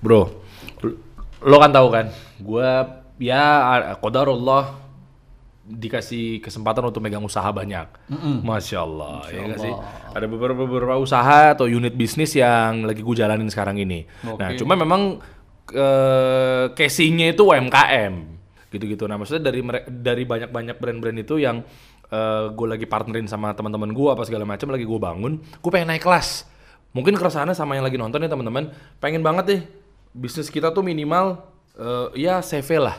Bro, lo kan tahu kan, gue ya kodarullah dikasih kesempatan untuk megang usaha banyak. Masya Allah, ya nggak sih? Ada beberapa beberapa usaha atau unit bisnis yang lagi gue jalanin sekarang ini. Nah, cuma memang eh, casingnya itu UMKM, gitu-gitu. Nah, maksudnya dari dari banyak-banyak brand-brand itu yang gue lagi partnerin sama teman-teman gue apa segala macam lagi gue bangun, gue pengen naik kelas. Mungkin keresahannya sama yang lagi nonton ya teman-teman, pengen banget deh bisnis kita tuh minimal eh, ya CV lah.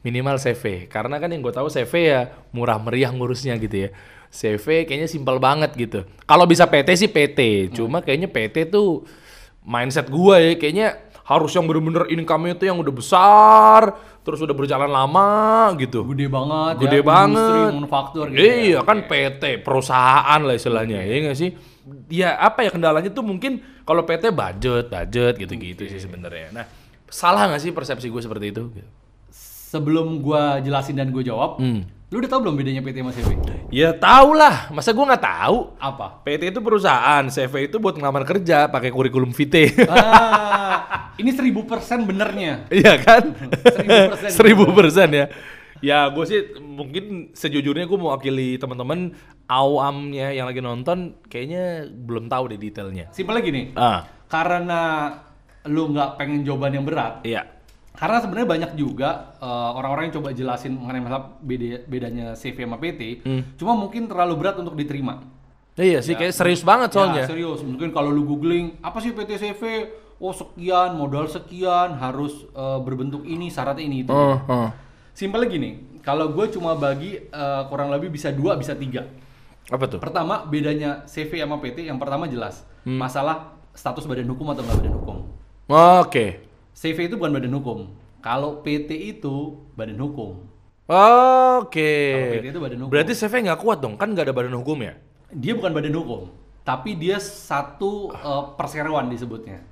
Minimal CV karena kan yang gue tahu CV ya murah meriah ngurusnya gitu ya. CV kayaknya simpel banget gitu. Kalau bisa PT sih PT cuma kayaknya PT tuh mindset gue ya kayaknya harus yang bener-bener income-nya tuh yang udah besar terus udah berjalan lama gitu. Gede banget gede ya, banget. industri manufaktur gitu ya. iya kan PT perusahaan lah istilahnya ya nggak sih? Ya apa ya kendalanya tuh mungkin kalau PT budget budget gitu-gitu sih sebenarnya. Nah salah nggak sih persepsi gue seperti itu? Sebelum gua jelasin dan gue jawab, Hmm. Lu udah tahu belum bedanya PT sama CV? ya tau lah. Masa gue nggak tahu? Apa? PT itu perusahaan. CV itu buat ngelamar kerja pakai kurikulum vitae. Ah, ini seribu persen benernya. iya kan? Seribu persen. seribu persen ya. Ya gue sih mungkin sejujurnya gue mewakili teman-teman awamnya yang lagi nonton kayaknya belum tahu deh detailnya. Simpel lagi nih, ah. Karena lu nggak pengen jawaban yang berat, iya karena sebenarnya banyak juga eh, orang-orang yang coba jelasin mengenai masalah beda- bedanya CV sama PT, Hmm. cuma mungkin terlalu berat untuk diterima. iya sih kayak serius banget soalnya Ya, serius. Mungkin kalau lu googling apa sih PT CV? Oh sekian, modal sekian, harus eh, berbentuk ini, syaratnya ini itu. Oh, oh. Simpel gini, kalau gue cuma bagi eh, kurang lebih bisa dua, bisa tiga. apa tuh Pertama bedanya CV sama PT, yang pertama jelas Hmm. masalah status badan hukum atau nggak badan hukum. oke CV itu bukan badan hukum. Kalau PT itu badan hukum. oke Kalau PT itu badan hukum. berarti CV nggak kuat dong kan nggak ada badan hukum ya Dia bukan badan hukum, tapi dia satu eh, perseroan disebutnya.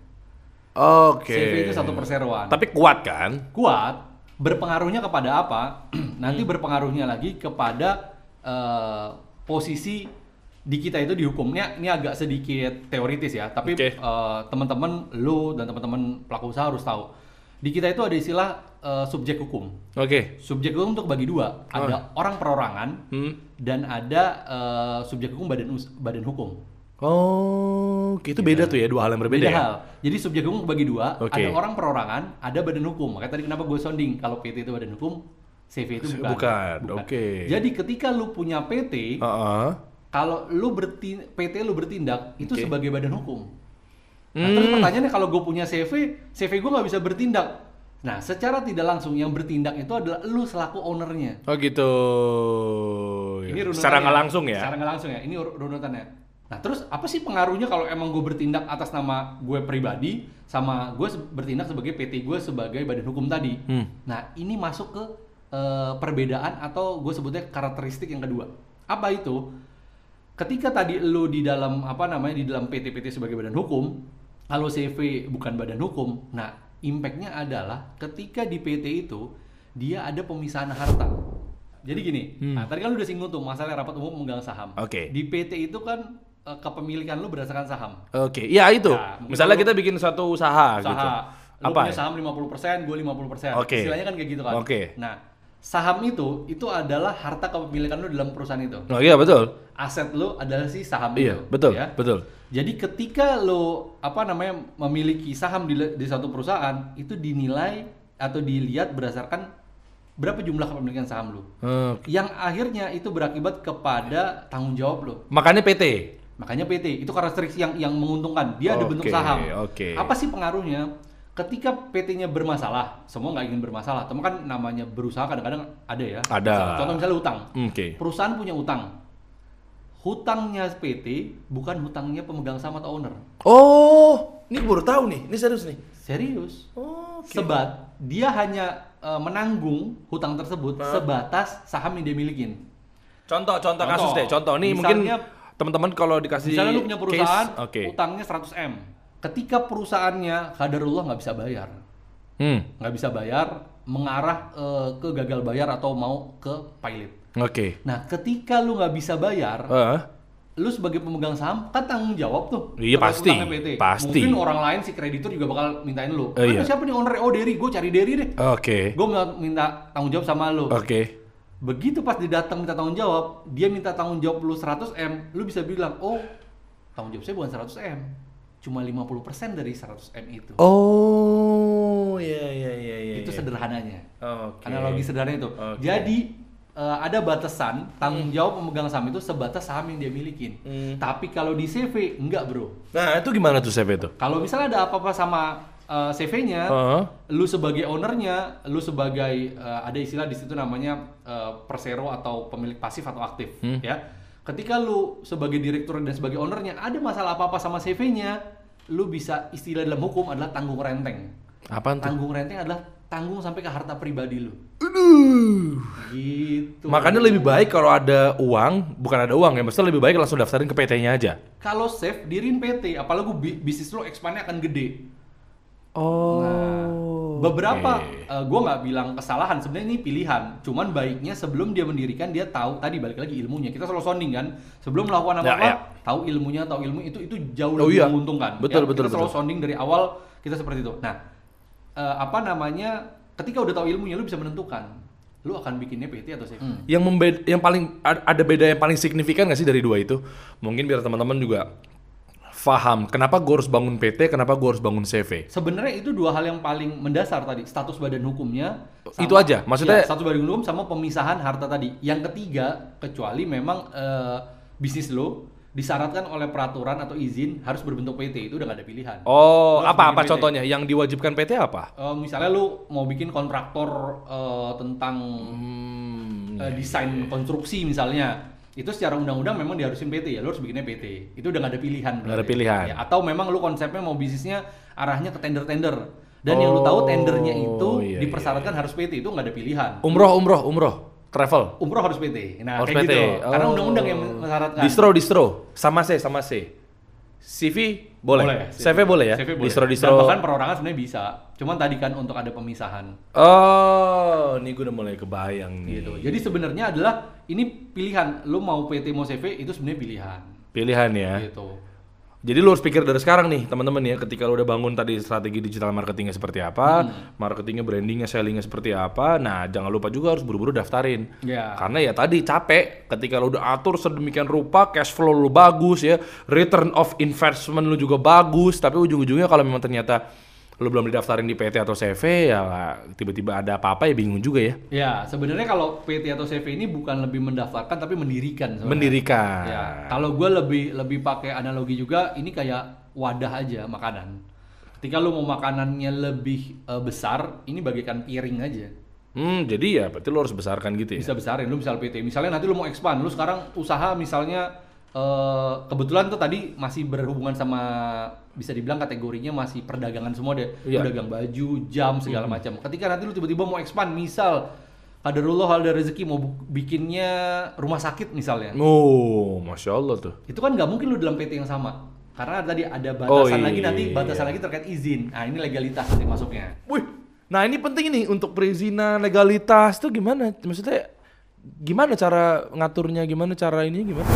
oke CV itu satu perseroan. tapi kuat kan kuat berpengaruhnya kepada apa? Nanti Hmm. berpengaruhnya lagi kepada eh, posisi di kita itu dihukumnya ini agak sedikit teoritis ya, tapi Oke. eh, teman-teman lu dan teman-teman pelaku usaha harus tahu. Di kita itu ada istilah eh, subjek hukum. oke Subjek hukum untuk bagi dua, ada orang perorangan Hmm. dan ada eh, subjek hukum badan badan hukum. Oh, itu beda tuh ya dua hal yang berbeda Beda ya. hal. Jadi subjek hukum bagi dua, Oke. ada orang perorangan, ada badan hukum. Makanya tadi kenapa gue sounding kalau PT itu badan hukum, CV itu bukan. Bukan, oke. Jadi ketika lu punya PT, Heeh. Kalau lu bertin PT lu bertindak itu Oke. sebagai badan hukum. Nah, Hmm. terus pertanyaannya kalau gue punya CV, CV gue nggak bisa bertindak. Nah, secara tidak langsung yang bertindak itu adalah lu selaku ownernya. Oh gitu. Ini runutannya. Secara nggak langsung ya. Secara nggak langsung ya. Ini runutannya. Nah, terus apa sih pengaruhnya kalau emang gue bertindak atas nama gue pribadi sama gue bertindak sebagai PT gue sebagai badan hukum tadi? Hmm. Nah, ini masuk ke eh, perbedaan atau gue sebutnya karakteristik yang kedua. Apa itu? Ketika tadi lu di dalam apa namanya di dalam PT-PT sebagai badan hukum, kalau CV bukan badan hukum, nah impactnya adalah ketika di PT itu dia ada pemisahan harta. Jadi gini, nah tadi kan lu udah singgung tuh masalah rapat umum memegang saham. Oke. Di PT itu kan eh, kepemilikan lu berdasarkan saham. Oke, iya itu. Ya, mungkin Misalnya kita bikin suatu usaha, gitu. Usaha. Lu Apa? punya saham 50%, gue 50%. Oke. Istilahnya kan kayak gitu kan. Oke. Nah, saham itu itu adalah harta kepemilikan lu dalam perusahaan itu. Oh iya betul. Aset lu adalah si saham Iya, itu. betul, ya. betul. Jadi ketika lo apa namanya memiliki saham di, di satu perusahaan itu dinilai atau dilihat berdasarkan berapa jumlah kepemilikan saham lo. Oke. Yang akhirnya itu berakibat kepada tanggung jawab lo. Makanya PT. Makanya PT itu karakteristik yang yang menguntungkan. Dia ada bentuk saham. oke. Apa sih pengaruhnya? Ketika PT-nya bermasalah, semua nggak ingin bermasalah. Tapi kan namanya berusaha kadang-kadang ada ya. Ada. Contoh misalnya utang. Oke. Perusahaan punya utang. Hutangnya PT bukan hutangnya pemegang saham atau owner. Oh, ini baru tahu nih. Ini serius nih. Serius. Oh, Sebat dia hanya eh, menanggung hutang tersebut sebatas saham yang dia milikin. Contoh, contoh, Contoh. kasus deh. Contoh nih Misalnya- mungkin teman-teman kalau dikasih Misalnya lu punya perusahaan, case, oke. utangnya 100 m. Ketika perusahaannya kadarullah nggak bisa bayar, Hmm. nggak bisa bayar, mengarah eh, ke gagal bayar atau mau ke pilot. Oke. Nah, ketika lu nggak bisa bayar, Eh, lu sebagai pemegang saham kan tanggung jawab tuh. Iya, pasti. PT. Pasti. Mungkin orang lain si kreditur juga bakal mintain lu. Ada iya. siapa nih owner? Oh Derry, gue cari Derry deh. Oke. Gue minta, minta tanggung jawab sama lu. Oke. Begitu pas dia datang minta tanggung jawab, dia minta tanggung jawab lu 100 m, lu bisa bilang, oh tanggung jawab saya bukan 100 m, cuma 50% dari 100 m itu. Oh, iya iya iya iya. itu iya. sederhananya. Oke. Analogi sederhana itu. Oke. Jadi eh, ada batasan tanggung jawab pemegang saham itu sebatas saham yang dia milikin. Hmm. Tapi kalau di CV enggak bro. Nah, itu gimana tuh CV itu? Kalau misalnya ada apa-apa sama eh, CV-nya, Heeh. lu sebagai ownernya, lu sebagai eh, ada istilah di situ namanya eh, persero atau pemilik pasif atau aktif, Hmm. ya. Ketika lu sebagai direktur dan sebagai ownernya ada masalah apa-apa sama CV-nya, lu bisa istilah dalam hukum adalah tanggung renteng. Tuh? Tanggung renteng adalah tanggung sampai ke harta pribadi lu. Aduh. Gitu. Makanya lebih baik kalau ada uang, bukan ada uang ya, maksudnya lebih baik langsung daftarin ke PT-nya aja. Kalau safe dirin PT, apalagi bi- bisnis lo expand-nya akan gede. Oh. Nah, beberapa oke. eh, gua nggak bilang kesalahan, sebenarnya ini pilihan. Cuman baiknya sebelum dia mendirikan dia tahu tadi balik lagi ilmunya. Kita selalu sounding kan, sebelum melakukan Ya, apa-apa, ya. tahu ilmunya, tahu ilmu itu itu jauh Oh, lebih iya. menguntungkan. Betul, Ya, betul, Kita selalu betul. sounding dari awal kita seperti itu. Nah, eh, apa namanya? Ketika udah tahu ilmunya, lu bisa menentukan lu akan bikinnya PT atau CV. Yang membeda, yang paling ad- ada beda yang paling signifikan nggak sih dari dua itu? Mungkin biar teman-teman juga paham kenapa gue harus bangun PT, kenapa gue harus bangun CV. Sebenarnya itu dua hal yang paling mendasar tadi, status badan hukumnya. Itu aja? Maksudnya- Ya, status badan hukum sama pemisahan harta tadi. Yang ketiga, kecuali memang eh, bisnis lo disyaratkan oleh peraturan atau izin harus berbentuk PT, itu udah gak ada pilihan. Oh, apa apa PT. contohnya? Yang diwajibkan PT apa? Eh, misalnya lu mau bikin kontraktor eh, tentang Hmm, eh, desain konstruksi misalnya, itu secara undang-undang memang diharusin PT ya, lu harus bikinnya PT. Itu udah gak ada pilihan. Nggak ada pilihan. Ya, atau memang lu konsepnya mau bisnisnya arahnya ke tender-tender. Dan yang lu tahu tendernya itu Oh, iya, dipersyaratkan harus PT, itu nggak ada pilihan. umroh, umroh, umroh, travel. Umroh harus PT. Nah, Harus kayak PT. gitu. Karena Oh. undang-undang yang mensyaratkan. Distro, distro, sama C, sama C. CV boleh, CV boleh ya. CV boleh. Distro, Dan distro. bahkan perorangan sebenarnya bisa. Cuman tadi kan untuk ada pemisahan. Oh, ini gue udah mulai kebayang nih. gitu. Jadi sebenarnya adalah ini pilihan. Lu mau PT mau CV itu sebenarnya pilihan. Pilihan ya. Gitu. Jadi lu harus pikir dari sekarang nih teman-teman ya, ketika lu udah bangun tadi strategi digital marketingnya seperti apa, Hmm. marketingnya, brandingnya, sellingnya seperti apa. Nah, jangan lupa juga harus buru-buru daftarin. Ya. Karena ya tadi capek ketika lu udah atur sedemikian rupa, cash flow lu bagus ya, return of investment lu juga bagus, tapi ujung-ujungnya kalau memang ternyata lu belum didaftarin di PT atau CV ya tiba-tiba ada apa-apa ya bingung juga ya. Ya, sebenarnya kalau PT atau CV ini bukan lebih mendaftarkan tapi mendirikan. sebenarnya. Mendirikan. Ya, kalau gue lebih lebih pakai analogi juga, ini kayak wadah aja makanan. Ketika lu mau makanannya lebih eh, besar, ini bagaikan piring aja. Hmm, jadi ya berarti lu harus besarkan gitu ya. Bisa besarin, lu misal PT. Misalnya nanti lu mau expand, lu sekarang usaha misalnya eh, kebetulan tuh tadi masih berhubungan sama bisa dibilang kategorinya masih perdagangan semua deh. Iya. Pedagang baju, jam segala macam. Ketika nanti lu tiba-tiba mau expand, misal kaderullah ada rezeki mau bikinnya rumah sakit misalnya. Oh, masya Allah tuh. itu kan nggak mungkin lu dalam PT yang sama karena tadi ada Oh, batasan lagi nanti iya. batasan lagi terkait izin nah ini legalitas nanti masuknya Wih, nah ini penting nih untuk perizinan legalitas tuh gimana? Maksudnya gimana cara ngaturnya? Gimana cara ini? Gimana?